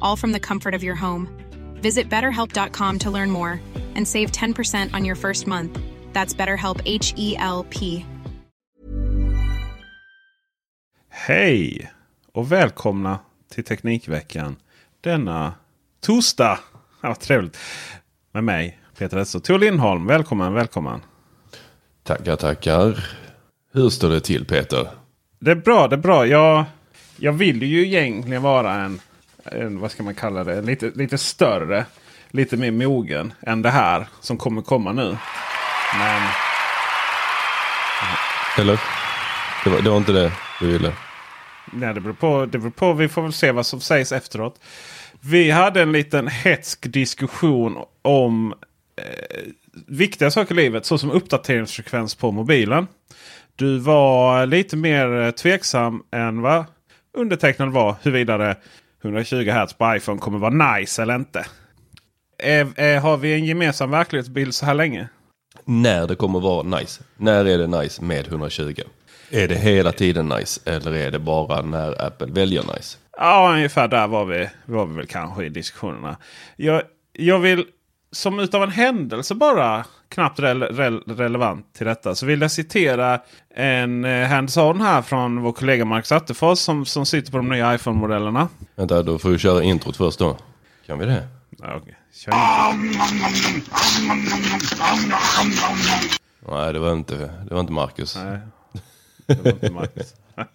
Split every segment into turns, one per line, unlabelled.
all from the comfort of your home. Visit betterhelp.com to learn more and save 10% on your first month. That's BetterHelp H E L P.
Hej och välkomna till Teknikveckan denna torsdag. Ja, vad trevligt. Med mig Peter Esse. Tor Lindholm, välkommen, välkommen.
Tackar, tackar. Hur står det till Peter?
Det är bra, det är bra. Jag, jag vill ju egentligen vara en, en, vad ska man kalla det, lite, lite större, lite mer mogen än det här som kommer komma nu. Men
Eller? Det var, det var inte det du ville?
nej, det beror, på, det beror på. Vi får väl se vad som sägs efteråt. Vi hade en liten hetsk diskussion om eh, viktiga saker i livet. Såsom uppdateringsfrekvens på mobilen. Du var lite mer eh, tveksam än vad undertecknad var huruvida 120 Hz på iPhone kommer vara nice eller inte. Är, är, har vi en gemensam verklighetsbild så här länge?
När det kommer vara nice. När är det nice med 120? Är det hela tiden nice eller är det bara när Apple väljer nice?
Ja, ungefär där var vi, var vi väl kanske i diskussionerna. Jag, jag vill som utav en händelse bara, knappt rel, rel, relevant till detta, så vill jag citera en eh, hands-on här från vår kollega Marcus Attefors som, som sitter på de nya iPhone-modellerna.
Vänta, då får vi köra introt först då. Kan vi det?
Ja. Kör in.
Nej, det var inte, det var inte Marcus.
Nej, det var inte Marcus.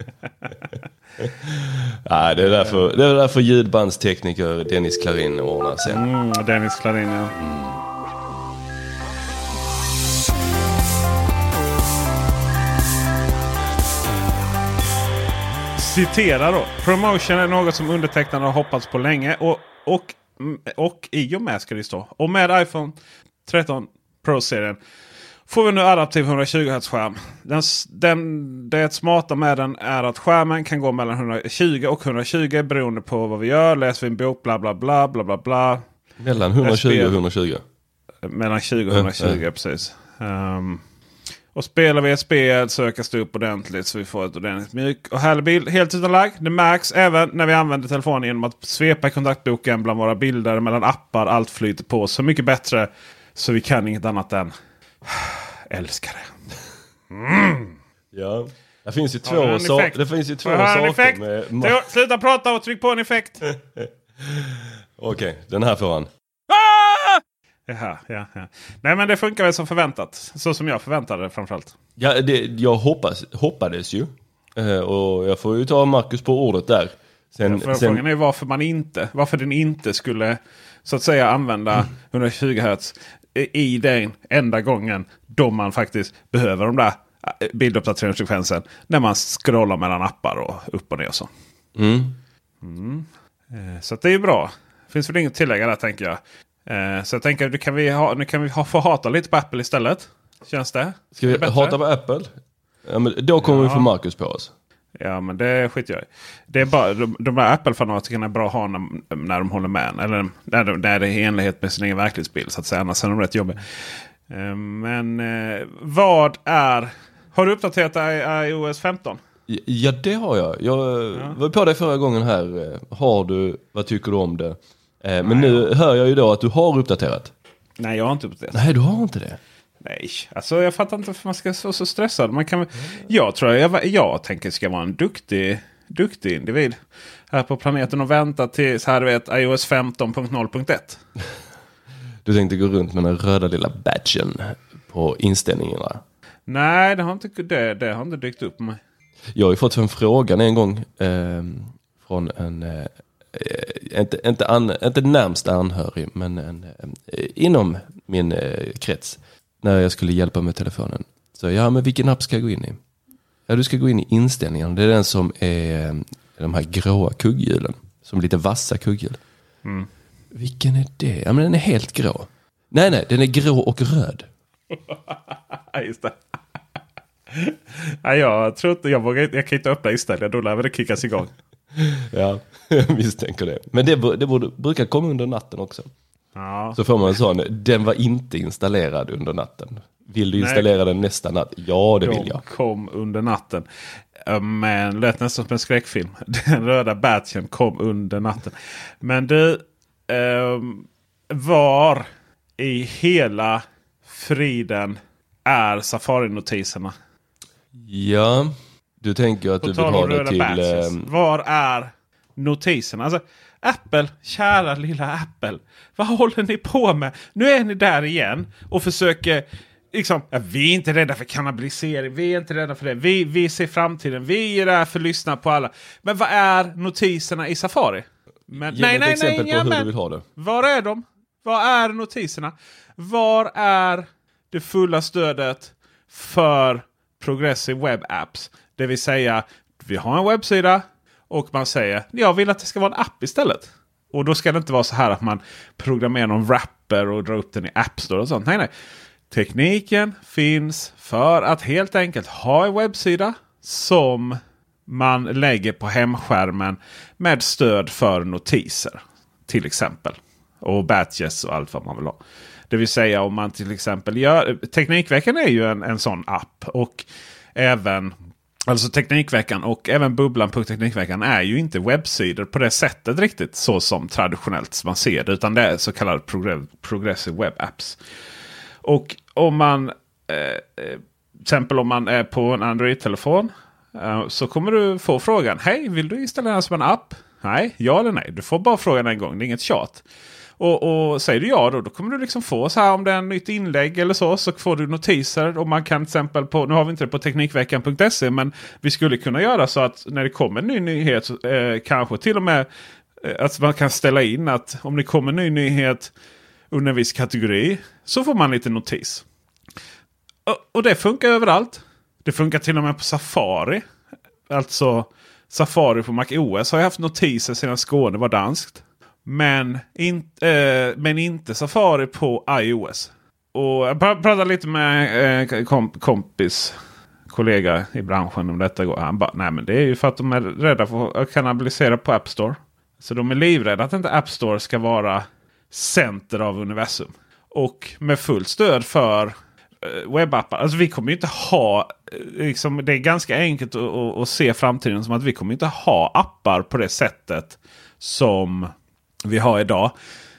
Nej, det är därför, det är därför ljudbandstekniker Dennis Klarin ordnar sen.
Mm, Dennis Klarin ja. Citera då. Promotion är något som undertecknarna har hoppats på länge. Och, och, och i och med ska det stå. Och med iPhone 13 Pro-serien får vi nu adaptiv 120 Hz-skärm. Den, den, det smarta med den är att skärmen kan gå mellan 120 och 120 beroende på vad vi gör. Läser vi en bok bla bla bla bla bla bla.
Mellan 120 och 120.
Mellan 20 och 120
Mm, mm.
precis. Ehm, och spelar vi ett spel så ökas det upp ordentligt så vi får ett ordentligt mjuk och härlig bild. Helt utan lag. Det märks även när vi använder telefonen genom att svepa i kontaktboken bland våra bilder mellan appar. Allt flyter på så mycket bättre. Så vi kan inget annat än älska det.
Ja. Det finns ju två,
en
so det finns ju två saker med...
Sluta prata och tryck på en effekt.
Okej, den här får han.
Jaha, ja, ja. Nej men det funkar väl som förväntat. Så som jag förväntade det framförallt.
Ja, det, jag hoppas, hoppades ju. Eh, och jag får ju ta Marcus på ordet där. Sen,
För
sen,
Frågan är varför man inte, varför den inte skulle så att säga använda 120 Hz i den enda gången då man faktiskt behöver de där eh, bilduppdateringsfrekvensen. När man scrollar mellan appar och upp och ner och så.
mm.
Eh, Så det är ju bra. Finns väl inget att tillägga där tänker jag. Eh, Så jag tänker nu kan vi, ha, nu kan vi ha, få hata lite på Apple istället. Känns det?
Ska
det
vi
bättre?
hata på Apple? Ja, men då kommer vi få Marcus på oss.
Ja men det skiter jag i. Det är bara, de, de där Apple-fanatikerna är bra att ha när, när de håller med. Eller när, de, när det är i enlighet med sin egen verklighetsbild. Så att säga. Annars är de rätt jobbiga. Eh, Men eh, vad är Har du uppdaterat iOS 15?
Ja, det har jag. Jag var på dig förra gången här. Eh, Har du, vad tycker du om det? Eh, Men nu hör jag ju då att du har uppdaterat.
Nej, jag har inte uppdaterat.
Nej, du har inte det.
Nej, alltså jag fattar inte varför man ska vara så stressad. Man kan, jag tror jag, jag tänker ska vara en duktig, duktig individ. Här på planeten och vänta tills här du vet iOS 15.0.1.
Du tänkte gå runt med den röda lilla badgen på inställningarna.
Nej, det har inte, det, det har inte dykt upp på mig.
Jag har ju fått en frågan en gång eh, från en, eh, inte, inte, an, inte närmst anhörig, men en, eh, inom min eh, krets. När jag skulle hjälpa med telefonen. Så ja, men vilken app ska jag gå in i? Ja, du ska gå in i inställningarna. Det är den som är eh, de här gråa kugghjulen. Som lite vassa kugghjul. Vilken är det? Ja, men den är helt grå. Nej, nej, den är grå och röd.
Just det. Nej, jag tror inte, jag, vågar, jag kan inte öppna inställningar. Då lär väl det kickas igång.
Ja, jag misstänker det. Men det, det borde, brukar komma under natten också.
Ja.
Så får man en sån, den var inte installerad under natten. Vill du
Nej.
installera den nästa natt? Ja, det vill
De
jag.
kom under natten. Eh, Men lät nästan som en skräckfilm. Den röda batchen kom under natten. Men du, ehm, var i hela friden är Safari-notiserna?
Ja, du tänker att
På
du vill ha det till...
batches.
ehm,
Var är notiserna? Alltså, Apple, kära lilla Apple. Vad håller ni på med? Nu är ni där igen och försöker Liksom, ja, vi är inte rädda för kannibalisering. Vi är inte rädda för det. Vi, vi ser framtiden. Vi är där för att lyssna på alla. Men vad är notiserna i Safari? Men,
Ge mig ett exempel på
ja,
hur
men-
du vill ha det.
Var är de? Var är notiserna? Var är det fulla stödet för Progressive Web Apps? Det vill säga, vi har en webbsida och man säger jag vill att det ska vara en app istället. Och då ska det inte vara så här att man programmerar någon wrapper och drar upp den i App Store och sånt. Nej, nej. Tekniken finns för att helt enkelt ha en webbsida som man lägger på hemskärmen med stöd för notiser. Till exempel. Och batches och allt vad man vill ha. Det vill säga om man till exempel gör... Teknikveckan är ju en, en sån app. Och även... Alltså Teknikveckan och även Bubblan.Teknikveckan är ju inte webbsidor på det sättet riktigt. Så som traditionellt man ser det. Utan det är så kallade progressive web apps. Och om man... Eh, eh, till exempel om man är på en Android-telefon. eh, så kommer du få frågan. Hej, vill du installera som en app? Nej, ja eller nej. Du får bara frågan en gång. Det är inget tjat. Och, och säger du ja då, då kommer du liksom få så här om det är ett nytt inlägg eller så. Så får du notiser. Och man kan till exempel på, nu har vi inte det på Teknikveckan.se. Men vi skulle kunna göra så att när det kommer en ny nyhet. så, Eh, kanske till och med eh, att man kan ställa in att om det kommer en ny nyhet under en viss kategori. Så får man lite notis. Och, och det funkar överallt. Det funkar till och med på Safari. Alltså Safari på Mac OS har jag haft notiser sedan Skåne var danskt. Men, in, eh, men inte Safari på iOS. Och jag pratade lite med eh, komp kompis, kollega i branschen om detta. igår. Han bara, nej men det är ju för att de är rädda för att kannibalisera på App Store. Så de är livrädda att inte App Store ska vara center av universum. Och med fullt stöd för eh, webbappar. Alltså vi kommer ju inte ha, eh, liksom, det är ganska enkelt att, att, att se framtiden som att vi kommer inte ha appar på det sättet som vi har idag.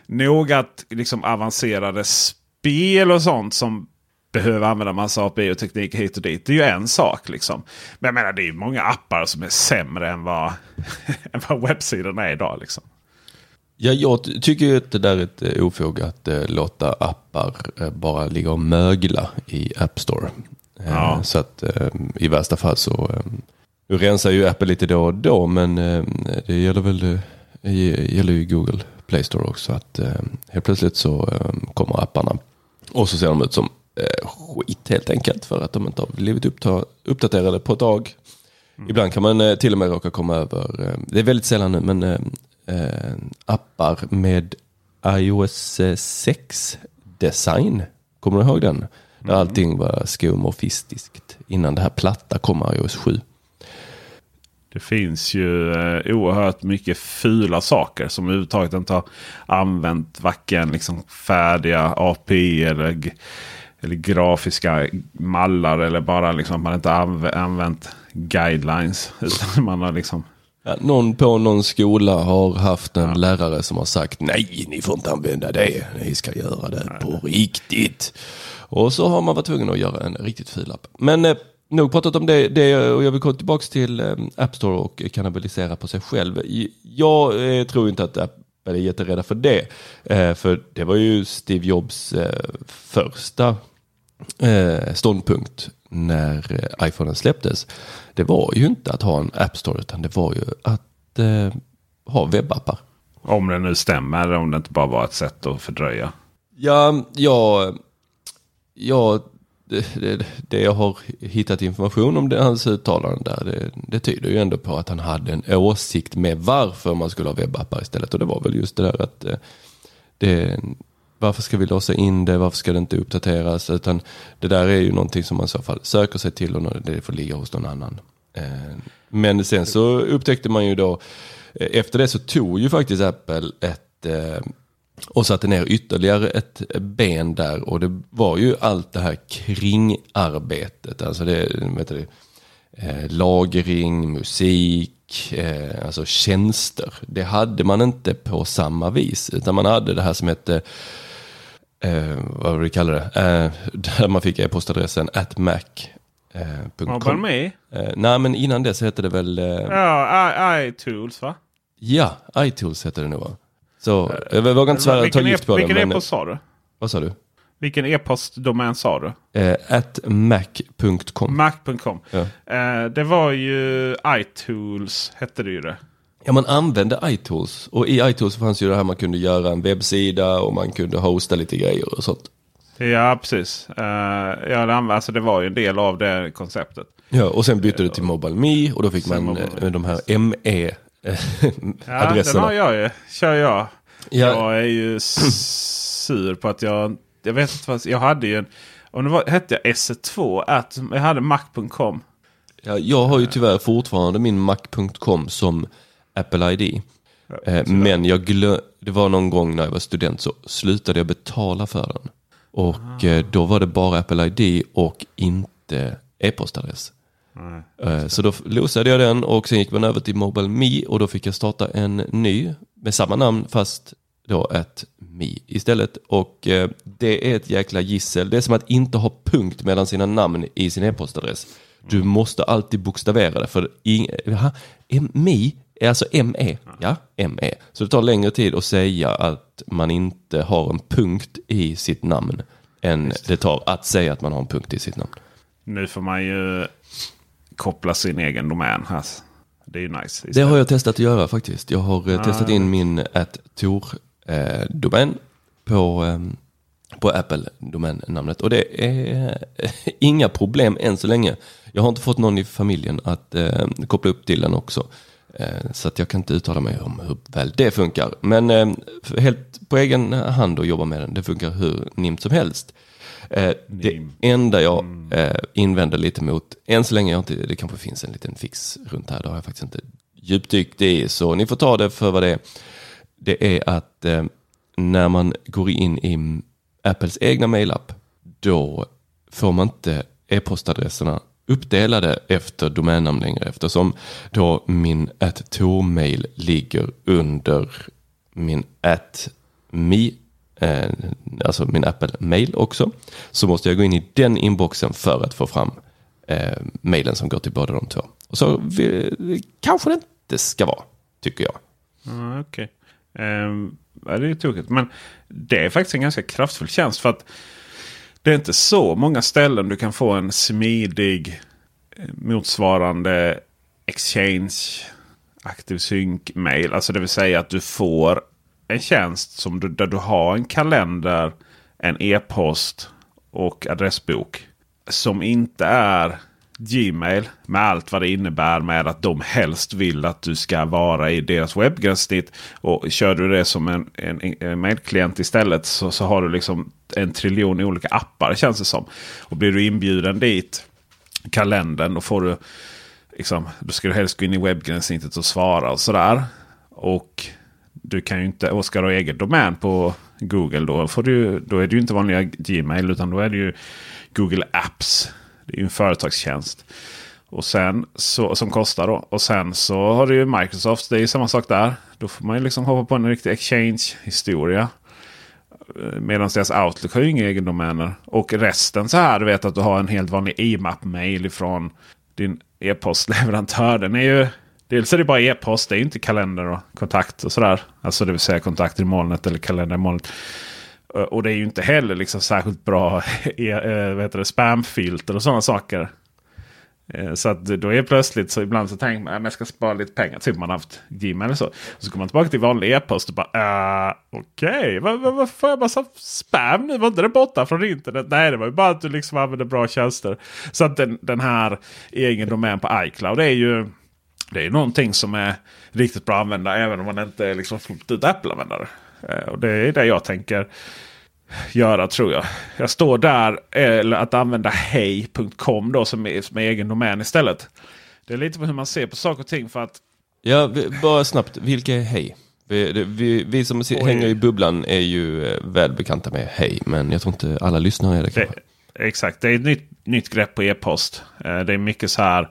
Nog att liksom avancerade spel och sånt som behöver använda massa API och teknik hit och dit. Det är ju en sak. liksom. Men jag menar det är ju många appar som är sämre än vad, än vad webbsidorna är idag. Liksom.
Ja, jag ty- tycker ju att det där är ett eh, ofog att eh, låta appar eh, bara ligga och mögla i App Store. Eh,
Ja.
Så att eh, i värsta fall så, eh, nu rensar ju Apple lite då och då, men det gäller väl gäller ju Google Play Store också. Att eh, helt plötsligt så eh, kommer apparna och så ser de ut som eh, skit helt enkelt för att de inte har blivit uppta- uppdaterade på ett tag. Ibland kan man eh, till och med råka komma över, eh, det är väldigt sällan nu, men eh, eh, appar med iOS 6 design. Kommer du ihåg den? Där allting var skomorfistiskt innan det här platta kom iOS 7.
Det finns ju eh, oerhört mycket fula saker som överhuvudtaget inte har använt varken liksom färdiga API eller eller grafiska mallar eller bara liksom att man inte anv använt guidelines. Utan man har liksom
Ja, någon på någon skola har haft en lärare som har sagt nej, ni får inte använda det. Ni ska göra det på riktigt. Och så har man varit tvungen att göra en riktigt ful app. Men eh, nog pratat om det, det och jag vill komma tillbaka till eh, App Store och kannibalisera på sig själv. Jag eh, tror inte att Apple är jätterädda för det. Eh, för det var ju Steve Jobs första ståndpunkt när iPhonen släpptes. Det var ju inte att ha en App Store utan det var ju att ha webbappar.
Om det nu stämmer eller om det inte bara var ett sätt att fördröja.
Ja, ja, ja det, det, det jag har hittat information om det, hans uttalande där, det, det tyder ju ändå på att han hade en åsikt med varför man skulle ha webbappar istället. Och det var väl just det där att eh, det, varför ska vi låsa in det, varför ska det inte uppdateras? Utan det där är ju någonting som man i så fall söker sig till och det får ligga hos någon annan. Eh, men sen så upptäckte man ju då, eh, efter det så tog ju faktiskt Apple ett och satte ner ytterligare ett ben där och det var ju allt det här kringarbetet. Alltså det, vet du, eh, lagring, musik, eh, alltså tjänster. Det hade man inte på samma vis utan man hade det här som hette eh, vad vill du kalla det? Eh, där man fick e-postadressen at mac.
Eh, Me?
Eh, nej men innan det så hette det väl...
Ja, iTools va?
Ja, iTools hette det nog va? Så jag vågar inte svära ta gift på
det. Vilken
e-post
sa du?
Vad sa du?
Vilken e-postdomän sa du?
Eh, at mac.com.
Mac.com. Ja. Eh, det var ju iTools hette det ju det.
Ja, man använde iTools. Och i iTools fanns ju det här man kunde göra en webbsida och man kunde hosta lite grejer och sånt.
Ja, precis. Uh, ja, det, alltså, det var ju en del av det konceptet.
Ja, och sen bytte det till Mobile Me och då fick man Mobile. de här ME
ja, den har jag ju. Kör jag. Ja. Jag är ju sur på att jag... Jag vet inte vad... Jag hade ju en... Om det var, hette jag SE2. Att, jag hade Mac.com.
Ja, jag har ju tyvärr fortfarande min Mac.com som Apple ID. Ja, eh, men jag glö det var någon gång när jag var student så slutade jag betala för den. Och ah. eh, då var det bara Apple ID och inte e-postadress. Nej, så då losade jag den och sen gick man över till Mobile Me och då fick jag starta en ny med samma namn fast då ett Me istället. Och eh, det är ett jäkla gissel. Det är som att inte ha punkt mellan sina namn i sin e-postadress. Du mm. måste alltid bokstavera det för aha, Me är alltså ME. Ja, ME. Så det tar längre tid att säga att man inte har en punkt i sitt namn än det tar att säga att man har en punkt i sitt namn.
Nu får man ju koppla sin egen domän. Det är ju nice. Istället.
Det har jag testat att göra faktiskt. Jag har ah, testat in min @tor-domän på, eh, på Apple-domännamnet. Och det är inga problem än så länge. Jag har inte fått någon i familjen att eh, koppla upp till den också. Eh, så att jag kan inte uttala mig om hur väl det funkar. Men eh, helt på egen hand att jobba med den. Det funkar hur nimt som helst. Eh, det enda jag mm. eh, invänder lite mot, än så länge jag inte, det kanske finns en liten fix runt här, det har jag faktiskt inte djupdykt i, så ni får ta det för vad det är. Det är att eh, när man går in i Apples egna mailapp, då får man inte e-postadresserna uppdelade efter domännamn längre eftersom då min @tormail ligger under min @me eh, alltså min Apple-mail också, så måste jag gå in i den inboxen för att få fram eh, mailen som går till båda de två. Och så vi, kanske det inte ska vara, tycker jag.
Mm, Okej. Ehm, okay. Um, det är tokigt. Men det är faktiskt en ganska kraftfull tjänst. för att det är inte så många ställen du kan få en smidig eh, motsvarande Exchange Active Sync mail. Alltså det vill säga att du får en tjänst som du, där du har en kalender, en e-post och adressbok. Som inte är Gmail med allt vad det innebär med att de helst vill att du ska vara i deras webbgränssnitt. Och kör du det som en, en, en mailklient istället så, så har du liksom en triljon olika appar känns det som. Och blir du inbjuden dit, kalendern, då får du liksom, då ska du helst gå in i webbgränssnittet och svara och sådär. Och du kan ju inte, och ska du ha egen domän på Google då, får du, då är det ju inte vanliga Gmail utan då är det ju Google Apps. Det är ju en företagstjänst. Och sen så, som kostar då. Och sen så har du ju Microsoft. Det är ju samma sak där. Då får man ju liksom hoppa på en riktig exchange-historia. Eh, medan deras Outlook har ju inga egendomäner. Och resten så här, du vet att du har en helt vanlig IMAP-mail ifrån din e-postleverantör. Den är ju... Dels är det bara e-post, det är ju inte kalender och kontakt och sådär. Alltså det vill säga kontakter i molnet eller kalender i molnet. Eh, och det är ju inte heller liksom särskilt bra e, eh, spamfilter och sådana saker. Eh, så att då är plötsligt så ibland så tänker man ah, att jag ska spara lite pengar. Typ man har haft Gmail eller så. Så går man tillbaka till vanlig e-post och bara uh, okej, okay. varför får jag massa spam nu? Var inte det borta från internet? Nej, det var ju bara att du liksom använder bra tjänster. Så att den, den här egen domän på iCloud är ju det är någonting som är riktigt bra att använda även om man inte är liksom fullt ut Apple-användare. Eh, och det är det jag tänker göra tror jag. Jag står där eller att använda hej.com då som är, som är egen domän istället. Det är lite på hur man ser på saker och ting för att.
Ja, bara snabbt. Vilka är hej? Vi, vi, vi som Oj. hänger i bubblan är ju eh, välbekanta med hej, men jag tror inte alla lyssnare är det. det
exakt, det är ett nytt, nytt grepp på e-post. Eh, det är mycket så här.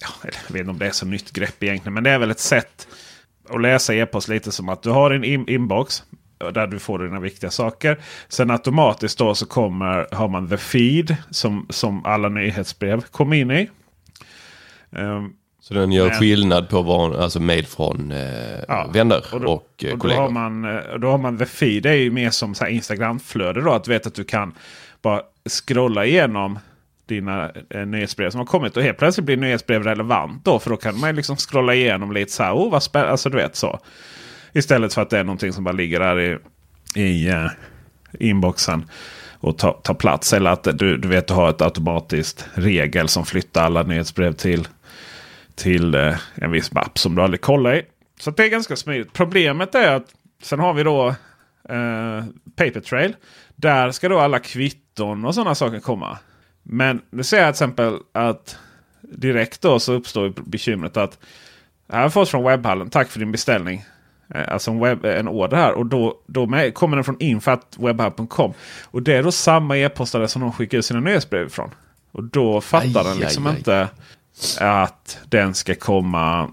Ja, jag vet inte om det är så nytt grepp egentligen, men det är väl ett sätt att läsa e-post lite som att du har en inbox där du får dina viktiga saker. Sen automatiskt då så kommer, har man the feed som, som alla nyhetsbrev kommer in i.
Um, så den gör men, skillnad på vad, alltså mail från eh, ja, vänner och, då, och, eh, och kollegor?
Då har, man, eh, då har man the feed. Det är ju mer som Instagram-flöde då. Att du vet att du kan bara scrolla igenom dina eh, nyhetsbrev som har kommit. Och helt plötsligt blir nyhetsbrev relevant då. För då kan man liksom scrolla igenom lite så här. Oh, vad spännande. Alltså du vet så. Istället för att det är någonting som bara ligger där i, i eh, inboxen och tar ta plats. Eller att du, du vet du har ett automatiskt regel som flyttar alla nyhetsbrev till, till eh, en viss mapp som du aldrig kollar i. Så det är ganska smidigt. Problemet är att sen har vi då eh, Paper Papertrail. Där ska då alla kvitton och sådana saker komma. Men nu ser jag till exempel att direkt då så uppstår bekymret att jag har fått från webbhallen. Tack för din beställning. Eh, alltså en, webb, en order här. Och då, då med, kommer den från info.webhub.com. Och det är då samma e-postadress som de skickar ut sina nyhetsbrev ifrån. Och då fattar aj, den liksom aj, aj. inte att den ska komma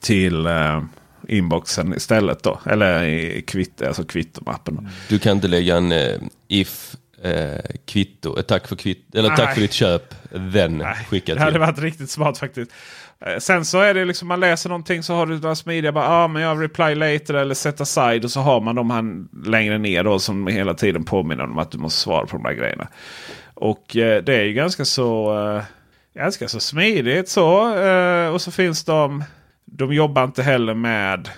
till eh, inboxen istället. då. Eller i kvitt, alltså kvittomappen.
Du kan inte lägga en eh, if eh, kvitto, ett tack för, kvitt, eller tack för ditt köp, den till.
Det hade varit riktigt smart faktiskt. Eh, sen så är det liksom man läser någonting så har du några smidiga. Bara, ah, men jag reply later eller set aside. Och så har man de här längre ner då som hela tiden påminner om att du måste svara på de här grejerna. Och eh, det är ju ganska så, eh, ganska så smidigt så. Eh, och så finns de. De jobbar inte heller med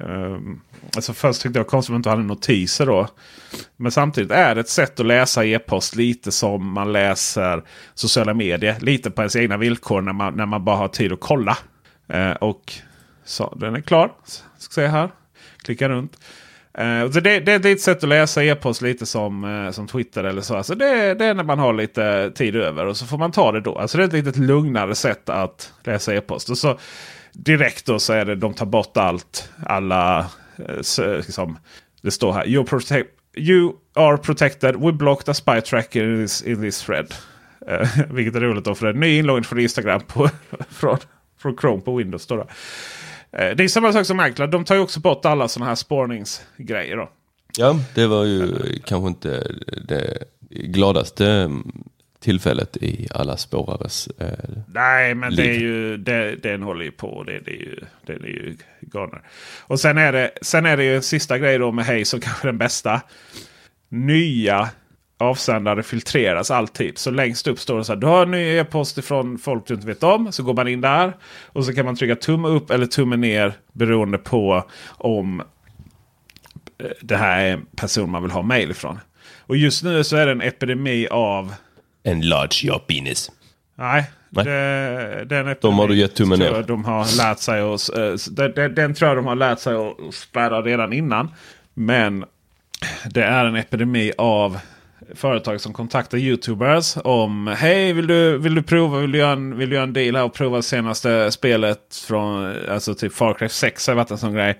Um, alltså först tyckte jag konstigt att man inte hade notiser då. Men samtidigt är det ett sätt att läsa e-post lite som man läser sociala medier. Lite på ens egna villkor när man, när man bara har tid att kolla. Eh, och så, den är klar. Ska se här. Klicka runt. Eh, så det, det, det, är ett sätt att läsa e-post lite som, eh, som Twitter eller så. Alltså det, det, är när man har lite tid över och så får man ta det då. Alltså det är ett lite lugnare sätt att läsa e-post. Och så direkt då så är det de tar bort allt. Alla liksom, det står här. You, protect, you are protected. We blocked a spy tracker in this, in this thread. Uh, vilket är roligt då för det är ny inloggning från Instagram på, från, från Chrome på Windows. Då, då. Uh, det är samma sak som iCloud. De tar ju också bort alla sådana här spårningsgrejer. Då.
Ja, det var ju kanske inte det gladaste mm, tillfället i alla spårares eh,
Nej, men liv. det är ju, det, den håller ju på. Det, det är ju, den är ju galna. Och sen är, det, sen är det ju en sista grej då med Hej som kanske den bästa. Nya avsändare filtreras alltid. Så längst upp står det så här. Du har en ny e-post från folk du inte vet om. Så går man in där. Och så kan man trycka tumme upp eller tumme ner. Beroende på om eh, det här är en person man vill ha mail ifrån. Och just nu så är det en epidemi av
en large your penis.
Nej, Nej. Det, den
de har du gett tummen ner.
De har lärt sig att, den, den tror jag de har lärt sig att spärra redan innan. Men det är en epidemi av företag som kontaktar YouTubers om Hej vill du, vill du prova, vill du, göra en, vill du göra en deal här och prova senaste spelet från alltså typ Far Cry 6 har varit en sån grej.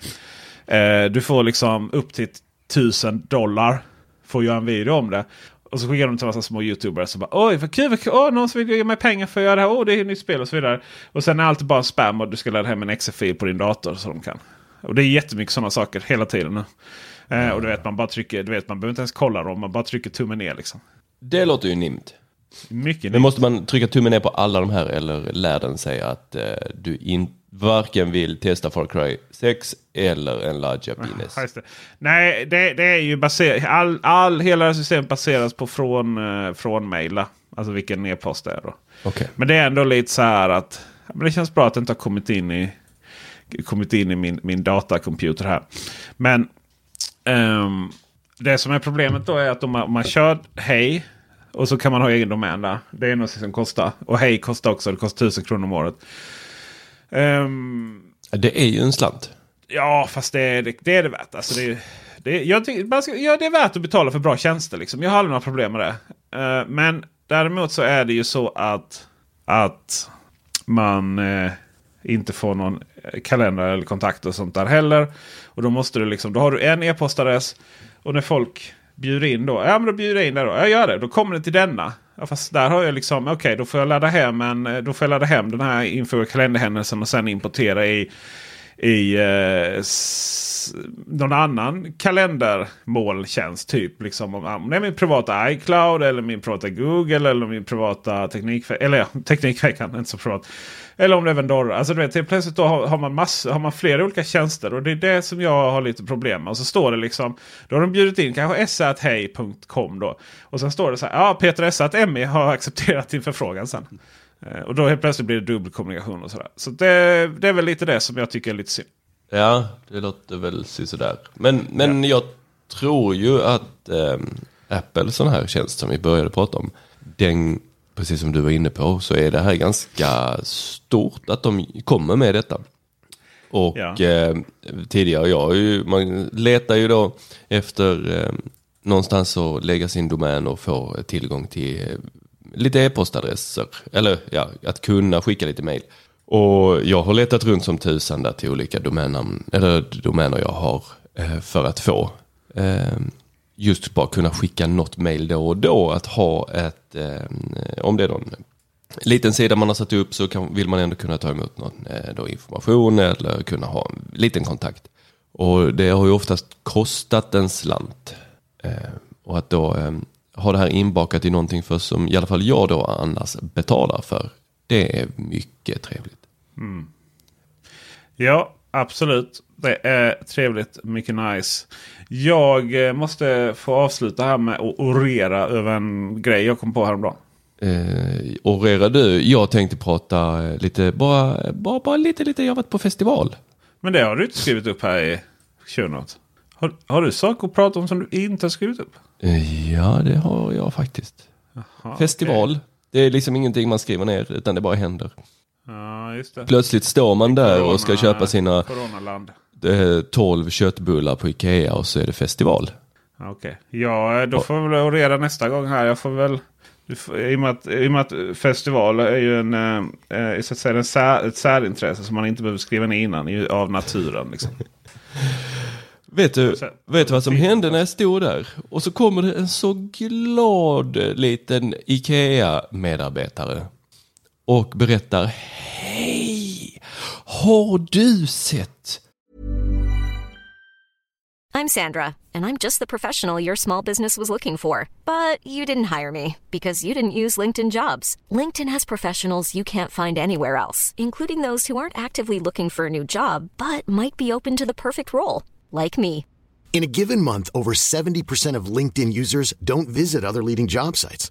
Eh, du får liksom upp till 1000 dollar för att göra en video om det. Och så skickar de till massa små youtubers som bara oj vad kul, vad kul. Åh, någon som vill ge mig pengar för att göra det här. Åh det är ett nytt spel och så vidare. Och sen är allt bara spam och du ska ladda hem en exe-fil på din dator så de kan. Och det är jättemycket sådana saker hela tiden nu. Eh, och du vet man bara trycker, du vet man behöver inte ens kolla dem, man bara trycker tummen ner liksom.
Det låter ju nimt.
Mycket
Men måste man trycka tummen ner på alla de här eller lär den sig att eh, du in, varken vill testa Far Cry 6 eller en large penis?
Ja, det. Nej, det, det är ju baserat. All, all, hela systemet baseras på från, eh, från maila. Alltså vilken e-post det är då.
Okej.
Men det är ändå lite så här att men det känns bra att det inte har kommit in i, kommit in i min, min datacomputer här. Men ehm, det som är problemet då är att om man, om man kör Hej och så kan man ha egen domän där. Det är något som kostar. Och Hej kostar också. Det kostar 1000 kronor om året. Ehm,
Det är ju en slant.
Ja, fast det är det, det, är det värt. Alltså det, det, jag tycker, man ska, ja, det är värt att betala för bra tjänster. Liksom. Jag har aldrig några problem med det. Eh, men däremot så är det ju så att, att man eh, inte får någon eh, kalender eller kontakt och sånt där heller. Och då måste du liksom, då har du en e-postadress. Och när folk bjuder in då. Ja men då bjuder jag in det då. Jag gör det. Då kommer det till denna. Ja, fast där har jag liksom, okej okay, då får jag ladda hem en, eh, då får jag ladda hem den här inför kalenderhändelsen och sen importera i i eh, någon annan kalendermåltjänst. Typ liksom om, om det är min privata iCloud eller min privata Google eller min privata Teknikveckan. Eller ja, Teknikveckan, inte så privat. Eller om det är Vendora. Alltså du vet, helt plötsligt då har, har, man massor, har man flera olika tjänster. Och det är det som jag har lite problem med. Och så står det liksom. Då har de bjudit in kanske sathej.com då. Och sen står det så här. Ja, Peter sa.me har accepterat din förfrågan sen. Eh, och då helt plötsligt blir det dubbelkommunikation och sådär. Så det, det är väl lite det som jag tycker är lite synd.
Ja, det låter väl sådär. Men, men jag tror ju att ehm, Apple sån här tjänst som vi började prata om. Den, precis som du var inne på, så är det här ganska stort att de kommer med detta. Och
Ja.
eh, tidigare, jag ju, man letar ju då efter eh, någonstans att lägga sin domän och få tillgång till eh, lite e-postadresser. Eller ja, att kunna skicka lite mail. Och jag har letat runt som tusan där till olika domännamn, eller domäner jag har eh, för att få. Eh, just bara kunna skicka något mail då och då. Att ha ett, eh, om det är någon liten sida man har satt upp så kan, vill man ändå kunna ta emot någon eh, då information eller kunna ha en liten kontakt. Och det har ju oftast kostat en slant. Eh, och att då eh, ha det här inbakat i någonting för som i alla fall jag då annars betalar för. Det är mycket trevligt.
Ja, absolut. Det är trevligt. Mycket nice. Jag eh, måste få avsluta här med att orera över en grej jag kom på häromdagen.
Eh, orera du, jag tänkte prata eh, lite, bara, bara, bara lite, lite, jag har varit på festival.
Men det har du inte skrivit upp här i show notes. Har, har du saker att prata om som du inte har skrivit upp?
Eh, ja, det har jag faktiskt.
Ja,
Festival,
okej.
det är liksom ingenting man skriver ner utan det bara händer.
Ja, just det.
Plötsligt står man där och ska
Corona-
köpa sina
Coronaland.
eh, 12 köttbullar på Ikea och så är det festival.
Ja, Okej. Ja, då får vi väl orera nästa gång här. Jag får väl... I och, med att, I och med att festival är ju en, eh, eh, så att säga, en sär, ett särintresse som man inte behöver skriva ner innan av naturen. Liksom.
Vet du,
Så-
vet du vad som hände när jag stod där? Och så kommer det en så glad liten Ikea-medarbetare och berättar Hej! Har du sett?
I'm Sandra, and I'm just the professional your small business was looking for. But you didn't hire me because you didn't use LinkedIn jobs. LinkedIn has professionals you can't find anywhere else, including those who aren't actively looking for a new job but might be open to the perfect role, like me.
In a given month, over 70% of LinkedIn users don't visit other leading job sites.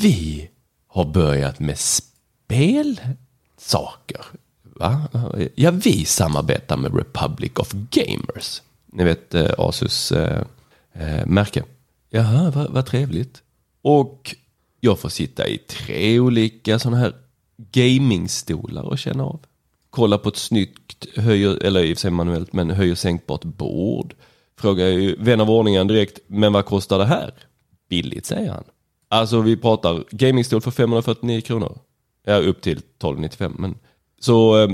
vi har börjat med spelsaker. Va? Ja, vi samarbetar med Republic of Gamers. Ni vet eh, Asus eh, eh, märke. Jaha, vad, vad trevligt. Och jag får sitta i tre olika sådana här gamingstolar och känna av. Kolla på ett snyggt, höjer, eller i och för sig manuellt, men höjer sänkbart bord. Frågar ju vän av ordningen direkt, men vad kostar det här? Billigt säger han. Alltså vi pratar gamingstol för 549 kronor. Ja, upp till 1295. Men, så eh,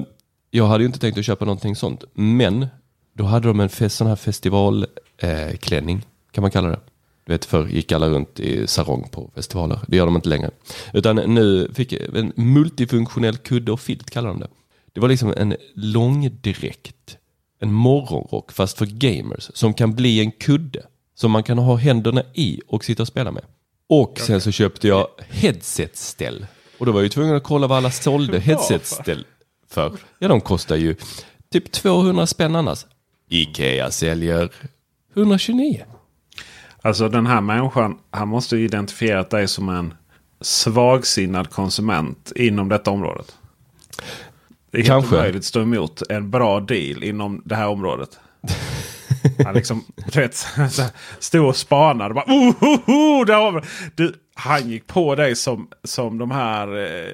jag hade ju inte tänkt att köpa någonting sånt. Men då hade de en fest, sån här festivalklänning, eh, kan man kalla det. Du vet förr gick alla runt i sarong på festivaler. Det gör de inte längre. Utan nu fick jag en multifunktionell kudde och filt kallar de det. Det var liksom en långdräkt. En morgonrock fast för gamers. Som kan bli en kudde. Som man kan ha händerna i och sitta och spela med. Och sen så köpte jag headsetställ. Och då var jag ju tvungen att kolla vad alla sålde headsetställ för. Ja, de kostar ju typ 200 spänn annars. Ikea säljer 129.
Alltså den här människan, han måste ju identifierat dig som en svagsinnad konsument inom detta området. Det är
Kanske.
helt omöjligt att stå emot en bra deal inom det här området. Han liksom, du vet, stod och spanade. Bara, oh, oh, oh, där har du, han gick på dig som, som de här eh,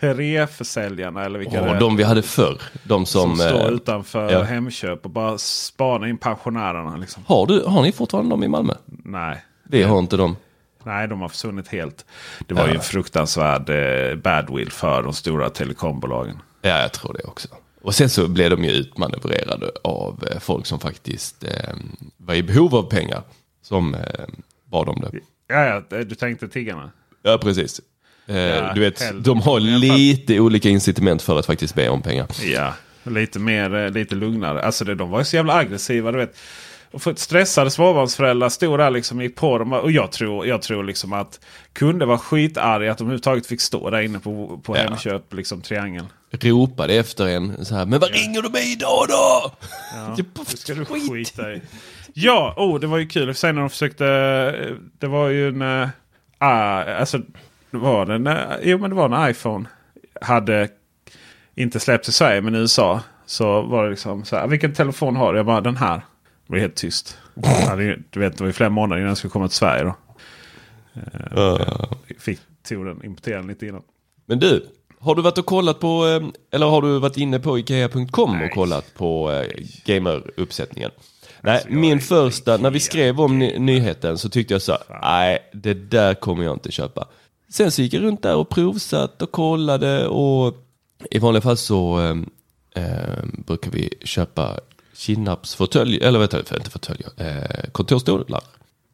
Tre-försäljarna eller vilka det är.
de vi hade förr. De som...
som står
eh,
utanför
ja.
Hemköp och bara spanar in pensionärerna. Liksom.
har, du, har ni fortfarande dem i Malmö?
Nej.
Vi har inte dem.
Nej, de har försvunnit helt. Det var
Ja.
ju en fruktansvärd eh, badwill för de stora telekombolagen.
Ja, jag tror det också. Och sen så blev de ju utmanövrerade av eh, folk som faktiskt eh, var i behov av pengar. Som eh, bad om det.
Ja, ja, du tänkte tiggarna?
Ja, precis. Eh,
Ja,
du vet,
hell-
de har
i
lite olika incitament för att faktiskt be om pengar.
Ja, lite mer, eh, lite lugnare. Alltså det, de var ju så jävla aggressiva, du vet. Och för stressade småbarnsföräldrar stod där liksom på dem. Och jag tror, jag tror liksom att kunder var skitarga att de överhuvudtaget fick stå där inne på, på
Ja.
Hemköp, liksom triangeln.
Ropade efter en så här, men vad ringer du mig idag då?
Ja,
Typ,
det ska du
skit.
skita i. Ja, oh, det var ju kul. Sen när de försökte... eh, Det var ju en... eh, ah, alltså, det var en, eh, jo, men det var en iPhone. Hade inte släppts i Sverige, men i USA. Så var det liksom så här. Vilken telefon har du? Jag bara den här. Det blev helt tyst. Hade Du vet, det var ju flera månader innan den skulle komma till Sverige. Då.
Uh.
Fick, tog den, importerade den lite innan.
Men du, har du varit och kollat på, eh, eller har du varit inne på Ikea.com och
Nej.
kollat på eh, gameruppsättningen? Nej,
Alltså, jag är
min första, när vi skrev om ny- nyheten så tyckte jag så, nej, det där kommer jag inte köpa. Sen så gick jag runt där och provsatt och kollade och i vanliga fall så eh, eh, brukar vi köpa kinnapsfåtölj, eller vet du, inte fåtöljer, eh, kontorsstolar.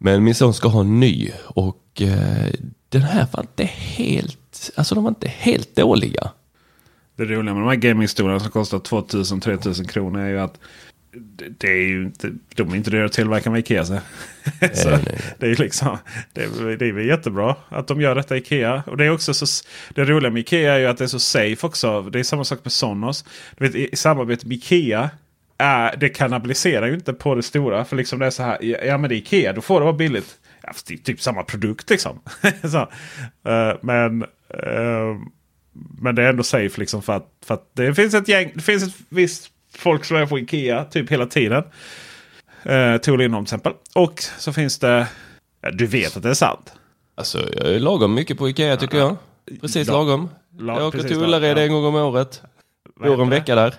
Men min son ska ha en ny och eh, den här var inte helt, alltså de var inte helt dåliga.
Det roliga med de här gamingstolarna som kostar 2000-3000 kronor är ju att det är ju inte, de är inte dyra att tillverka med Ikea. Så. så
nej, nej.
Det är ju liksom, det är, det är väl jättebra att de gör detta i Ikea. Och det är också så, det roliga med Ikea är ju att det är så safe också. Det är samma sak med Sonos. Du vet, I samarbete med Ikea är, det kannibaliserar ju inte på det stora. För liksom det är så här, ja men det är Ikea, då får det vara billigt. Ja, det är typ samma produkt liksom. så, eh, men, eh, men det är ändå safe liksom för att, för att det finns ett gäng, det finns ett visst folk som är på Ikea typ hela tiden. Uh, Tor Lindholm till exempel. Och så finns det, ja, du vet att det är sant.
Alltså jag är lagom mycket på Ikea tycker jag. Precis
La-
lagom.
la-
jag åker till Ullared
ja.
en gång om året. Går en vecka där.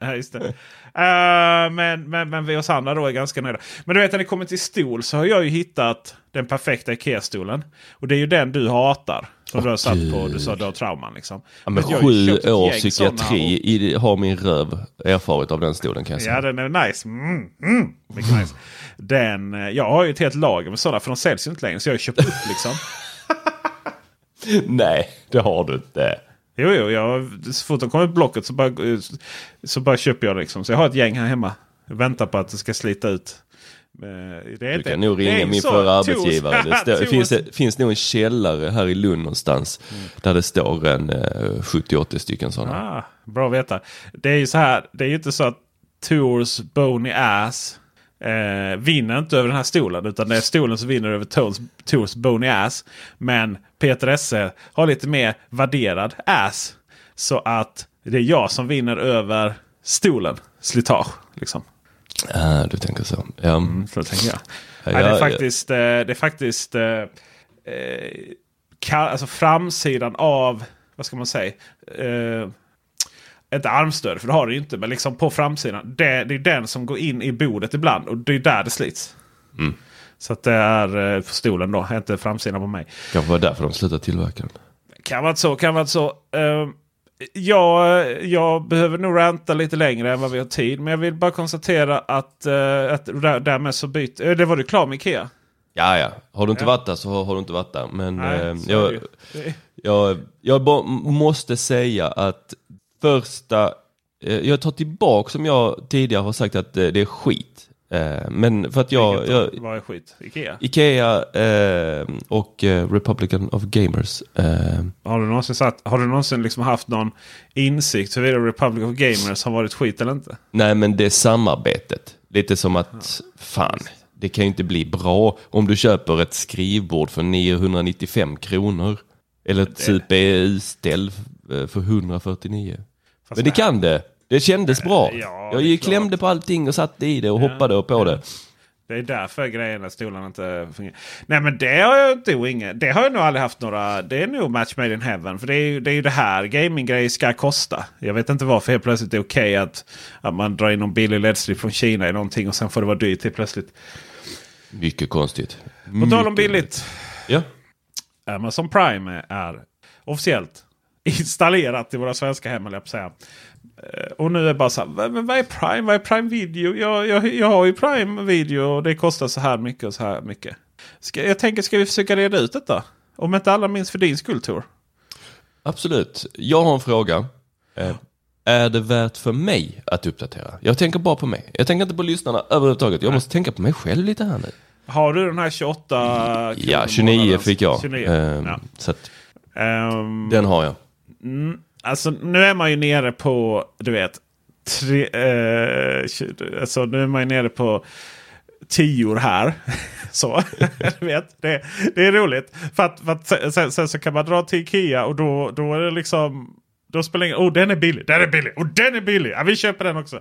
Ja, just det. Eh, men, men, men vi oss andra då är ganska nöjda. Men du vet när det kommer till stol så har jag ju hittat den perfekta Ikea-stolen. Och det är ju den du hatar. Som du har satt på, du sa du har trauman liksom.
Ja, men sju år psykiatri i, har min röv erfarit av den stolen kan jag säga.
Ja den är nice. Mm, mm, mycket nice. Den, eh, jag har ju ett helt lager med sådana för de säljs ju inte längre. Så jag har ju köpt upp liksom.
Nej, det har du inte.
Jo, jo, jag, så fort de kommer ut blocket så bara, så bara köper jag liksom. Så jag har ett gäng här hemma. Jag väntar på att det ska slita ut. Eh, Det är
Du
inte-
kan nog
det är
ringa min förra arbetsgivare. Det, står, det finns, det finns nog en källare här i Lund någonstans.
Mm.
Där det står en eh, 70-80 stycken sådana.
Ah, bra att veta. Det är ju så här. Det är ju inte så att Tours Bony Ass eh, vinner inte över den här stolen. Utan det är stolen som vinner över Tours, Tours Bony Ass. Men Peter Esse har lite mer värderad ass. Så att det är jag som vinner över stolen. Slitage. Liksom.
Ah, du tänker så. Ja.
Så tänker jag.
Ja,
det är faktiskt, eh, det är faktiskt eh, eh, alltså framsidan av, vad ska man säga? Eh, inte armstöd, för det har det ju inte. Men liksom på framsidan. Det, det är den som går in i bordet ibland. Och det är där det slits.
Mm.
Så att det är eh, på stolen då, inte framsidan på mig.
Kanske var därför de slutade tillverka den.
Kan vara så, kan vara så. Uh, jag, jag behöver nog ranta lite längre än vad vi har tid. Men jag vill bara konstatera att, uh, att där, därmed så byter... Uh, det var du klar med Ikea?
Ja, ja. Har du inte
Ja.
varit där så har, har du inte varit där. Men
Nej,
eh, jag,
det. Det-
jag, jag bara måste säga att första... Eh, jag tar tillbaka som jag tidigare har sagt att eh, det är skit. Eh, men för att jag... Jag?
Vad är skit? Ikea?
Ikea eh, och Republican of Gamers.
Har du någonsin, satt, har du någonsin liksom haft någon insikt huruvida Republic of Gamers har varit skit eller inte?
nej men det är samarbetet. Lite som att, fan, det kan ju inte bli bra om du köper ett skrivbord för 995 kronor. Eller ett CPU-ställ eh, för 149.
Fast
Men det kan det. Det kändes bra.
ja,
jag gick, klämde på allting och satte i det och hoppade och på det.
Det är därför grejerna stolarna inte fungerar. Nej men det har jag inte inget. Det har jag nog aldrig haft några. Det är nog match made in heaven. För det är ju det, är ju det här gaminggrejer ska kosta. Jag vet inte varför helt plötsligt det är okej att, att man drar in någon billig LED-strip från Kina i någonting och sen får det vara dyrt helt plötsligt.
Mycket konstigt.
På tal om billigt.
Ja.
Amazon Prime är officiellt installerat i våra svenska hem, jag säga. Eh, Och nu är det bara så här, "Va- men vad är Prime? Vad är Prime Video? Jag, jag, jag har ju Prime Video och det kostar så här mycket och så här mycket. Ska, jag tänker, ska vi försöka reda ut detta? Om inte alla minns för din skull Tor.
Absolut. Jag har en fråga. Eh, är det värt för mig att uppdatera? Jag tänker bara på mig. Jag tänker inte på lyssnarna överhuvudtaget. Jag måste tänka på mig själv lite här nu.
Har du den här 28
Ja,
kronor
29
månaden?
fick jag.
29.
Eh,
Ja.
Så att,
Ehm,
den har jag.
Mm, alltså nu är man ju nere på, du vet, tre, eh, alltså nu är man ju nere på tior här. så, du vet, det, det är roligt. För att, för att sen- sen, så kan man dra till Ikea och då, då är det liksom då spelar det ingen Oh, den är billig, den är billig och den är billig. Ja, vi köper den också.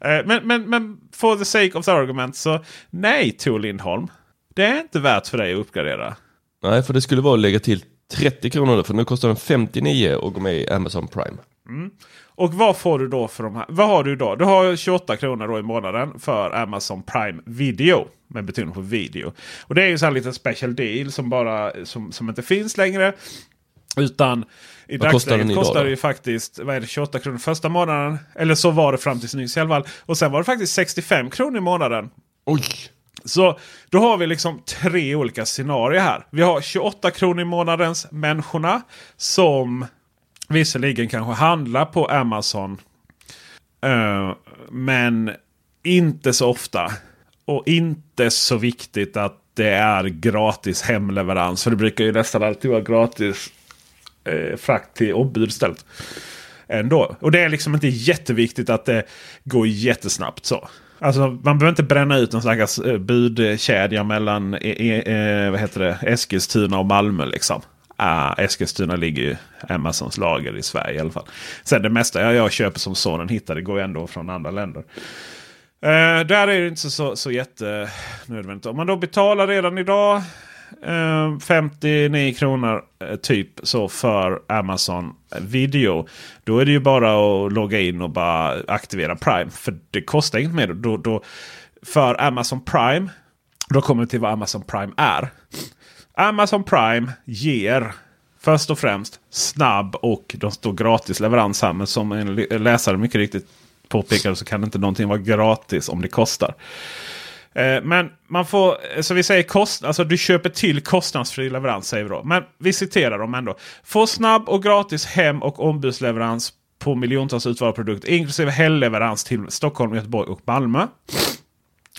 Eh, men, men, men for the sake of the argument så nej Tor Lindholm. Det är inte värt för dig att uppgradera.
Nej, för det skulle vara att lägga till 30 kronor för nu kostar den 59 och gå med i Amazon Prime.
Och vad får du då för de här? Vad har du då? Du har 28 kronor då i månaden för Amazon Prime Video. Med betoning på video. Och det är ju så här liten special deal som bara som, som inte finns längre. Utan i
Vad kostar den
dagsläget kostar
då?
det ju faktiskt vad är det, 28 kronor första månaden. Eller så var det fram tills nyss i alla fall. Och sen var det faktiskt 65 kronor i månaden.
Oj!
Så då har vi liksom tre olika scenarier här. Vi har 28 kronor i månadens människorna som visserligen kanske handlar på Amazon. Uh, men inte så ofta. Och inte så viktigt att det är gratis hemleverans. För det brukar ju nästan alltid vara gratis eh, frakt till ombud istället. ändå. Och det är liksom inte jätteviktigt att det går jättesnabbt så. Alltså man behöver inte bränna ut en slags eh, budkedja mellan eh, eh, eh, vad heter det, Eskilstuna och Malmö. Liksom. Ah, Eskilstuna ligger ju Amazons lager i Sverige i alla fall. Sen det mesta jag, jag köper som sonen hittar det går ju ändå från andra länder. Eh, där är det inte så, så jättenödvändigt. Om man då betalar redan idag eh, 59 kronor eh, typ så för Amazon video. Då är det ju bara att logga in och bara aktivera Prime. För det kostar inget mer. Då, då, för Amazon Prime, då kommer vi till vad Amazon Prime är. Amazon Prime ger först och främst snabb och de står gratis leverans här. Men som en läsare mycket riktigt påpekade så kan inte någonting vara gratis om det kostar. Eh, men man får, eh, så vi säger kost, alltså du köper till kostnadsfri leverans säger vi då. Men vi citerar dem ändå. Få snabb och gratis hem och ombudsleverans på miljontals utvalda produkter. Inklusive helgleverans till Stockholm, Göteborg och Malmö.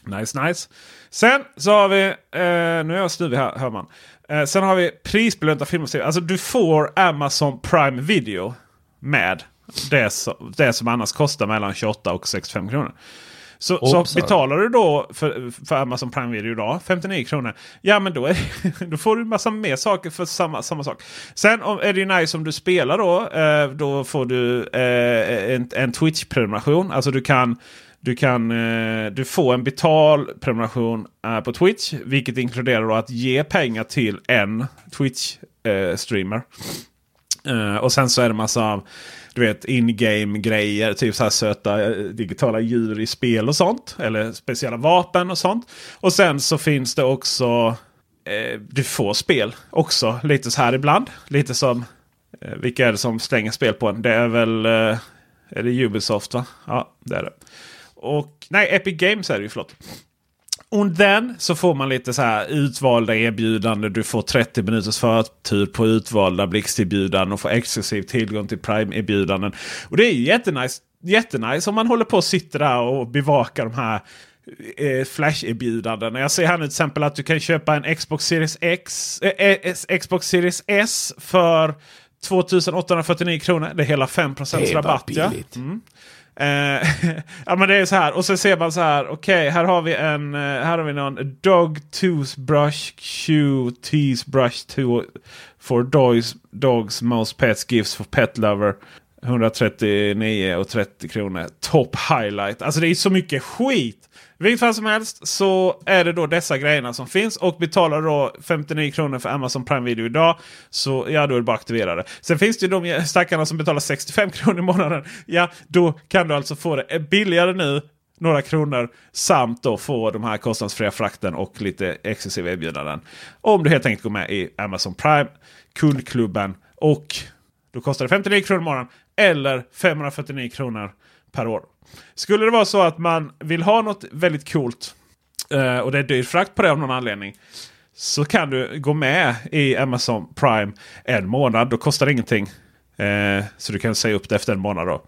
Nice nice. Sen så har vi, eh, nu är jag stuvig här hör man. Eh, sen har vi prisbelönta filmer. Alltså du får Amazon Prime Video med det, som, det som annars kostar mellan 28 och 65 kronor. Så, så, betalar du då för, för Amazon Prime Video idag 59 kronor. Ja men då, är, då får du massa mer saker för samma, samma sak. Sen om, är det ju nice om du spelar då. Eh, då får du eh, en, en Twitch-prenumeration. Alltså du kan du kan eh, du får en betalprenumeration eh, på Twitch. Vilket inkluderar att ge pengar till en Twitch-streamer. Eh, och sen så är det massa du vet in-game grejer. Typ så här söta eh, digitala djur i spel och sånt. Eller speciella vapen och sånt. Och sen så finns det också eh, du får spel också lite så här ibland. Lite som eh, vilka är det som slänger spel på en? Det är väl eh, är det Ubisoft va? Ja det är det. Och nej Epic Games är det ju förlåt. Och then så får man lite så här utvalda erbjudanden. Du får 30 minuters förtur på utvalda blixterbjudanden och får exklusiv tillgång till Prime-erbjudanden. Och det är jättenice, jättenice om man håller på och sitter där och bevakar de här eh, Flash-erbjudanden. Jag ser här nu till exempel att du kan köpa en Xbox Series X, eh, Xbox Series S för 2849 kronor. Det är hela 5 rabatt. Ja. Mm. Eh, ja men det är så här. Och så ser man så här. Okej, okay, här har vi en. Eh, här har vi någon Dog Toothbrush Shoe teasbrush to, for dogs, dogs Most Pets Gifts for Pet Lover. 139 och 30 kronor. Top highlight. Alltså det är så mycket skit. Vilket fall som helst så är det då dessa grejerna som finns. Och betalar då 59 kronor för Amazon Prime Video idag. Så ja, då är det bara att aktivera det. Sen finns det ju de stackarna som betalar 65 kronor i månaden. Ja, då kan du alltså få det billigare nu. Några kronor samt då få de här kostnadsfria frakten och lite exklusiva erbjudanden. Om du helt enkelt går med i Amazon Prime kundklubben. Och då kostar det 59 kronor i månaden. Eller 549 kronor per år. Skulle det vara så att man vill ha något väldigt coolt eh, och det är dyr frakt på det av någon anledning. Så kan du gå med i Amazon Prime en månad. Då kostar det ingenting. Eh, så du kan säga upp det efter en månad. då.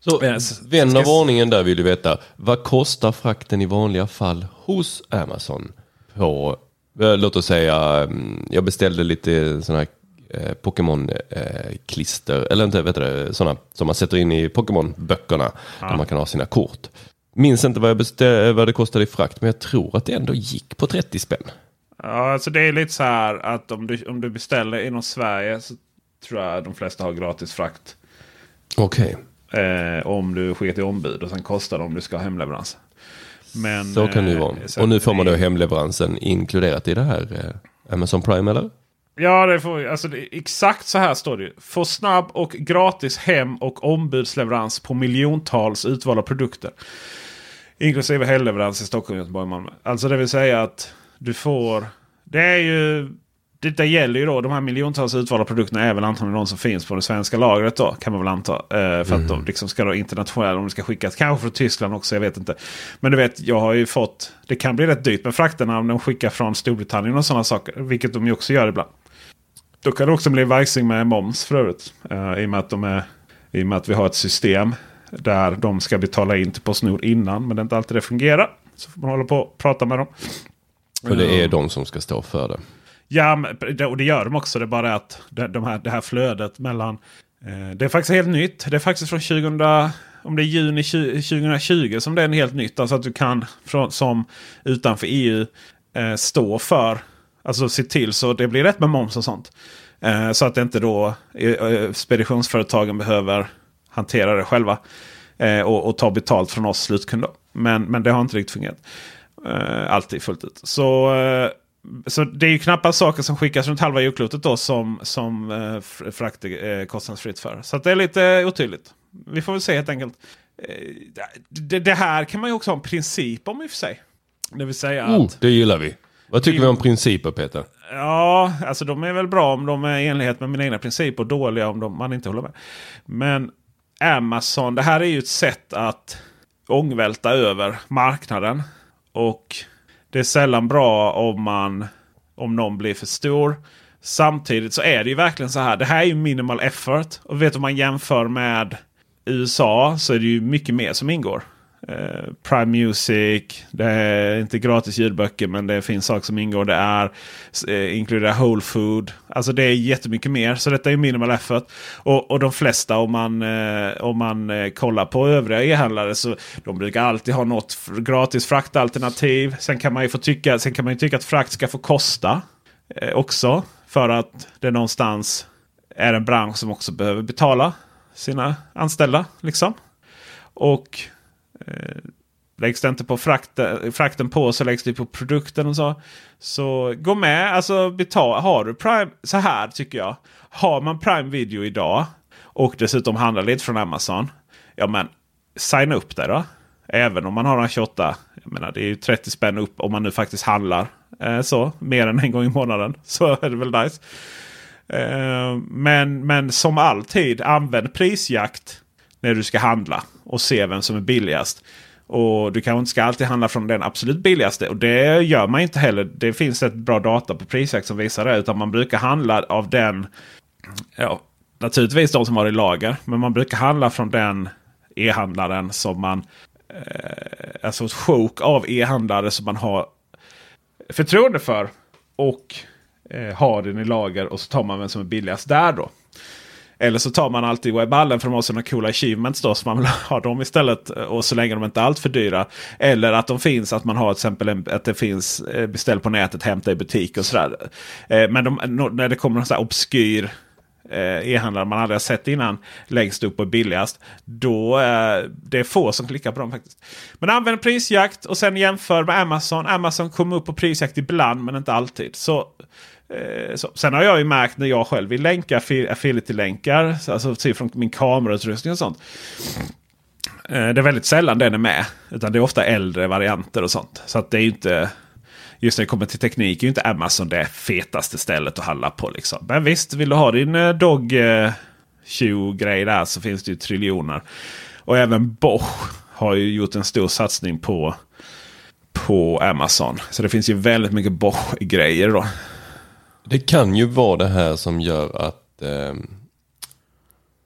Så vän av ordningen där vill du veta. Vad kostar frakten i vanliga fall hos Amazon? På, eh, låt oss säga, mm, jag beställde lite sådana här eh, Pokémon-klister, eh, eller inte, vet du, sådana som man sätter in i Pokémon-böckerna. Ja. Där man kan ha sina kort. Minns inte vad, jag beställ, vad det kostade i frakt, men jag tror att det ändå gick på 30 spänn.
Ja, alltså det är lite så här att om du, om du beställer inom Sverige så tror jag de flesta har gratis frakt.
Okej.
Okay. Eh, om du skickar till ombud och sen kostar det om du ska ha hemleverans.
Men, så kan det ju vara. Eh, och nu får man då hemleveransen inkluderat i det här eh, Amazon Prime eller?
Ja, det får, alltså, det, exakt så här står det. Få snabb och gratis hem och ombudsleverans på miljontals utvalda produkter. Inklusive helgleverans i Stockholm, Göteborg och Malmö. Alltså det vill säga att du får... Det är ju... Det gäller ju då de här miljontals utvalda produkterna är väl antagligen de som finns på det svenska lagret då. Kan man väl anta. Eh, för mm. att de liksom ska då internationellt, om det ska skickas. Kanske från Tyskland också, jag vet inte. Men du vet, jag har ju fått... Det kan bli rätt dyrt med frakterna om de skickar från Storbritannien och sådana saker. Vilket de ju också gör ibland. Då kan det också bli vajsing med moms för övrigt. Uh, i, och med att de är, I och med att vi har ett system där de ska betala in till Postnord innan. Men det är inte alltid det fungerar. Så får man hålla på och prata med dem.
För det är de som ska stå för det.
Ja, och det gör de också. Det är bara att de här, det här flödet mellan Eh, det är faktiskt helt nytt. Det är faktiskt från 2000, om det är juni 2020 som det är helt nytt. Alltså att du kan från, som utanför EU eh, stå för, alltså se till så det blir rätt med moms och sånt. Eh, så att inte då eh, speditionsföretagen behöver hantera det själva. Eh, och, och, ta betalt från oss slutkunder. Men, men det har inte riktigt fungerat. Eh, alltid fullt ut. Så, eh, så det är ju knappast saker som skickas runt halva jordklotet då som, som eh, frakt är eh, kostnadsfritt för. Så det är lite otydligt. Vi får väl se helt enkelt. Eh, det, det, här kan man ju också ha en princip om i och för sig. Det vill säga
oh,
att...
Det gillar vi. Vad tycker vi om principer Peter?
Ja, alltså de är väl bra om de är i enlighet med mina egna principer och dåliga om de, man inte håller med. Men Amazon, det här är ju ett sätt att ångvälta över marknaden. Och det är sällan bra om man om någon blir för stor. Samtidigt så är det ju verkligen så här. Det här är ju minimal effort. Och vet du om man jämför med USA så är det ju mycket mer som ingår. Eh, Prime Music. Det är inte gratis ljudböcker men det finns saker som ingår. Det är eh, inkluderar Whole Food. Alltså det är jättemycket mer. Så detta är minimal effort. Och, och de flesta om man, eh, om man eh, kollar på övriga e-handlare så de brukar alltid ha något gratis fraktalternativ. Sen kan man ju få tycka, sen kan man ju tycka att frakt ska få kosta eh, också. För att det någonstans är en bransch som också behöver betala sina anställda. Liksom. Och Eh, läggs det inte på frakten, frakten på så läggs det på produkten och så. Så gå med, alltså betala. har du Prime, så här tycker jag. Har man Prime Video idag och dessutom handlar lite från Amazon. Ja men signa upp det då. Även om man har en 28. Jag menar det är ju 30 spänn upp om man nu faktiskt handlar eh, så. Mer än en gång i månaden. Så är det väl nice. Eh, men, men som alltid använd prisjakt när du ska handla och se vem som är billigast. Och du kanske inte ska alltid handla från den absolut billigaste. Och det gör man inte heller. Det finns ett bra data på Prisjakt som visar det. Utan man brukar handla av den. Ja, naturligtvis de som har i lager. Men man brukar handla från den e-handlaren som man. Eh, alltså ett sjok av e-handlare som man har förtroende för. Och eh, har den i lager och så tar man vem som är billigast där då. Eller så tar man alltid webballen för de har sådana coola achievements då. Så man vill ha dem istället. Eh, och så länge de inte är allt för dyra. Eller att de finns, att man har till exempel en, att det finns eh, beställ på nätet, hämta i butik och sådär. Eh, men de, när det kommer någon sån här obskyr e-handlare man aldrig har sett innan längst upp och billigast. Då är det är få som klickar på dem faktiskt. Men använd prisjakt och sen jämför med Amazon. Amazon kommer upp på prisjakt ibland men inte alltid. Så Eh, så. Sen har jag ju märkt när jag själv vill länka affiliate-länkar. Alltså typ från min kamerautrustning och sånt. Eh, det är väldigt sällan den är med. Utan det är ofta äldre varianter och sånt. Så att det är ju inte... Just när det kommer till teknik är ju inte Amazon det fetaste stället att handla på. Liksom. Men visst, vill du ha din eh, dog grej där så finns det ju triljoner. Och även Bosch har ju gjort en stor satsning på, på Amazon. Så det finns ju väldigt mycket Bosch-grejer då.
Det kan ju vara det här som gör att eh,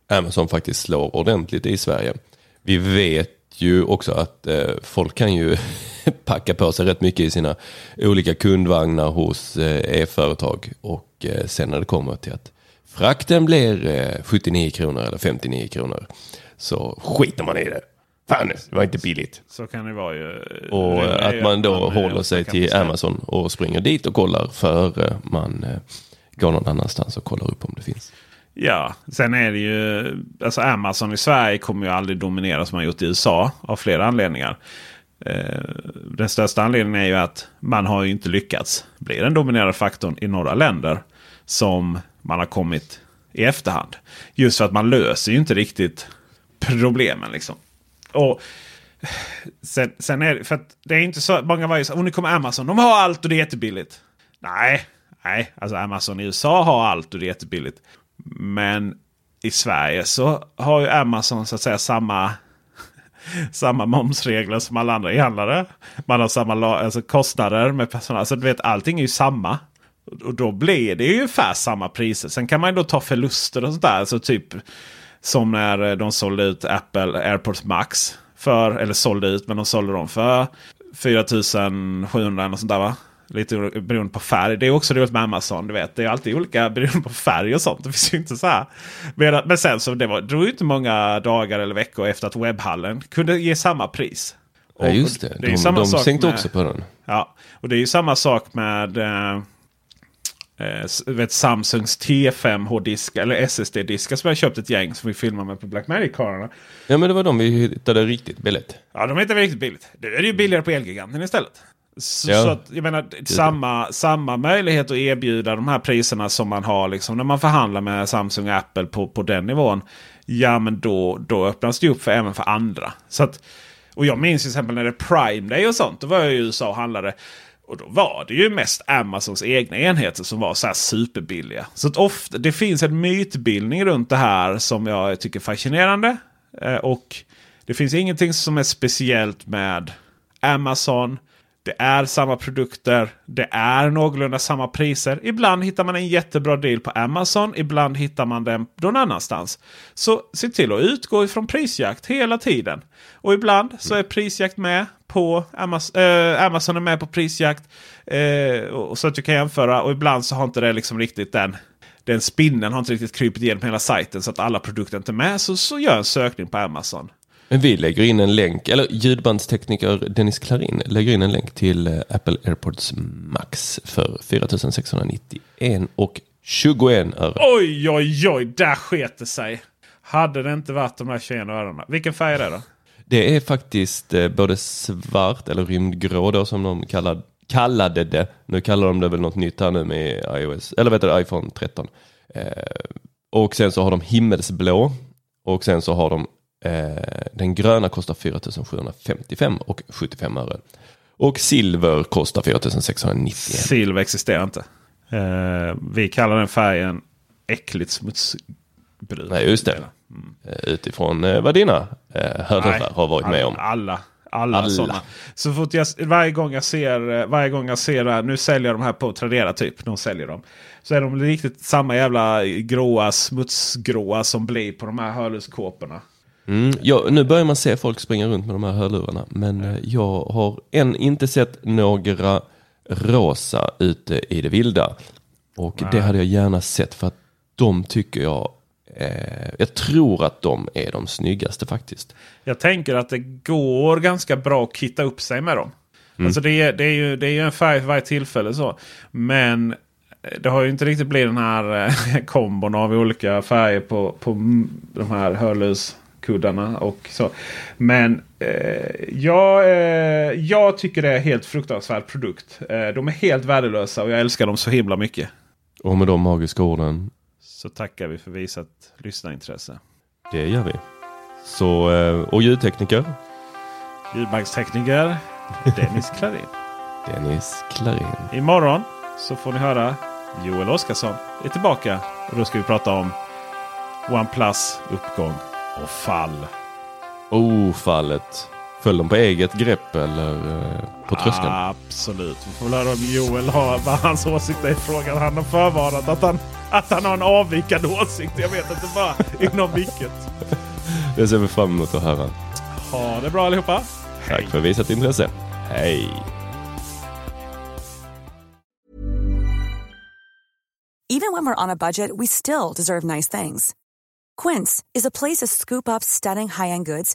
Amazon faktiskt slår ordentligt i Sverige. Vi vet ju också att eh, folk kan ju packa på sig rätt mycket i sina olika kundvagnar hos eh, e-företag. Och eh, sen när det kommer till att frakten blir eh, 79 kronor eller 59 kronor så skiter man i det. Fan, det var inte billigt.
Så kan det vara ju.
Och det att man då man håller sig till Amazon och springer dit och kollar före man eh, går någon annanstans och kollar upp om det finns.
Ja, sen är det ju. Alltså Amazon i Sverige kommer ju aldrig dominera som man gjort i USA av flera anledningar. Eh, den största anledningen är ju att man har ju inte lyckats bli den dominerande faktorn i några länder. Som man har kommit i efterhand. Just för att man löser ju inte riktigt problemen. liksom. Och sen, sen är det, för att det är inte så många var ju så, nu kommer Amazon, de har allt och det är jättebilligt. Nej, nej, alltså Amazon i USA har allt och det är jättebilligt. Men i Sverige så har ju Amazon så att säga samma samma momsregler som alla andra e-handlare. Man har samma alltså, kostnader med personal. Så du vet, allting är ju samma. Och då blir det ju ungefär samma priser. Sen kan man ju då ta förluster och sånt där. Alltså typ som när eh, de sålde ut Apple AirPods Max. För, eller sålde ut, men de sålde dem för 4700 eller sånt där va? Lite beroende på färg. Det är också roligt med Amazon. Du vet. Det är alltid olika beroende på färg och sånt. Det finns ju inte så här. Men sen så det var, drog ju inte många dagar eller veckor efter att webbhallen kunde ge samma pris.
Ja just det. det de, de sänkte med, också på den.
Ja, och det är ju samma sak med eh, eh, vet, Samsungs T5 hårddiskar eller SSD-diskar som jag köpt ett gäng som vi filmar med på Blackmagic-karlarna.
Ja men det var de vi hittade riktigt billigt.
Ja de hittade riktigt billigt. Det är ju billigare på Elgiganten istället. Så, ja. så att, jag menar, samma, samma möjlighet att erbjuda de här priserna som man har liksom, när man förhandlar med Samsung och Apple på, på den nivån. Ja men då, då öppnas det upp för, även för andra. Så att, och jag minns till exempel när det är Prime Day och sånt. Då var jag i USA och handlade. Och då var det ju mest Amazons egna enheter som var så här superbilliga. Så att ofta, det finns en mytbildning runt det här som jag tycker är fascinerande. Eh, och det finns ingenting som är speciellt med Amazon. Det är samma produkter. Det är någorlunda samma priser. Ibland hittar man en jättebra deal på Amazon. Ibland hittar man den någon annanstans. Så se till att utgå ifrån prisjakt hela tiden. Och ibland så är prisjakt med på Amazon, äh, Amazon är med på prisjakt. Äh, så att du kan jämföra. Och ibland så har inte det liksom riktigt den den spinnen har inte riktigt krypit igenom hela sajten så att alla produkter inte är med. Så, så gör en sökning på Amazon.
Men vi lägger in en länk, eller ljudbandstekniker Dennis Klarin lägger in en länk till eh, Apple AirPods Max för 4691 och 21 öre.
Oj, oj, oj, där sket det sig. Hade det inte varit de här 21 örena. Vilken färg är det då?
Det är faktiskt eh, både svart eller rymdgrå då som de kallade, kallade det. Nu kallar de det väl något nytt här nu med iOS, eller vet du, iPhone 13. Eh, och sen så har de himmelsblå och sen så har de Eh, den gröna kostar 4755 och 75 öre. Och silver kostar 4690.
Silver existerar inte. Eh, vi kallar den färgen äckligt smutsbrun.
Nej, just det. Mm. Utifrån eh, vad dina eh, hörlurar har varit med om.
Alla. Alla, alla. sådana. Så fort jag, varje gång jag ser, varje gång jag ser nu säljer de här på Tradera typ. De säljer dem. Så är de riktigt samma jävla gråa smutsgråa som blir på de här hörlurskåporna.
Mm, ja, nu börjar man se folk springa runt med de här hörlurarna. Men mm. jag har än inte sett några rosa ute i det vilda. Och Nej. det hade jag gärna sett för att de tycker jag eh, jag tror att de är de snyggaste faktiskt.
Jag tänker att det går ganska bra att kitta upp sig med dem. Mm. Alltså det, är, det, är ju, det är ju en färg för varje tillfälle. så. Men det har ju inte riktigt blivit den här eh, kombon av olika färger på, på de här hörlurs kuddarna och så. Men eh, jag, eh, jag tycker det är helt fruktansvärd produkt. Eh, de är helt värdelösa och jag älskar dem så himla mycket.
Och med de magiska orden.
Så tackar vi för visat lyssnarintresse.
Det gör vi. Så, eh, och ljudtekniker?
Ljudbankstekniker Dennis Klarin.
Dennis Klarin.
Imorgon så får ni höra Joel Oskarsson är tillbaka. Och då ska vi prata om OnePlus uppgång och fall.
Oh, fallet. Föll de på eget grepp eller eh, på tröskeln?
Absolut. Vi får väl höra om Joel har vad hans åsikt är i frågan. Han har förvarnat att han, att han har en avvikande åsikt. Jag vet inte bara inom vilket.
Det ser vi fram emot att höra.
Ha det bra allihopa.
Tack för visat intresse. Hej!
Even when we're on a budget we still deserve nice things. Quince is a place to scoop up stunning high-end goods